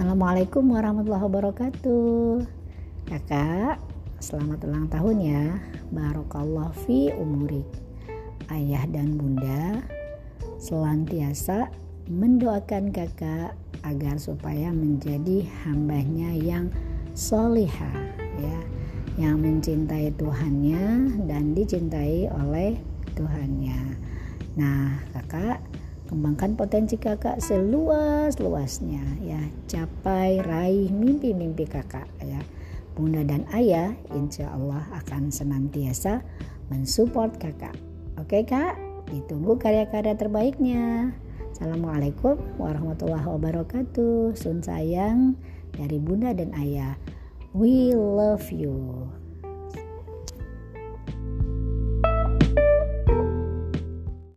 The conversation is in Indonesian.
Assalamualaikum warahmatullahi wabarakatuh. Kakak, selamat ulang tahun ya. Barokallah fi umurik. Ayah dan bunda selantiasa mendoakan kakak agar supaya menjadi hambanya yang soliha ya yang mencintai Tuhannya dan dicintai oleh Tuhannya. Nah, kakak kembangkan potensi kakak seluas-luasnya ya. Capai raih mimpi-mimpi kakak ya. Bunda dan ayah insya Allah akan senantiasa mensupport kakak. Oke kak? Ditunggu karya-karya terbaiknya. Assalamualaikum warahmatullahi wabarakatuh. Sun sayang dari bunda dan ayah. We love you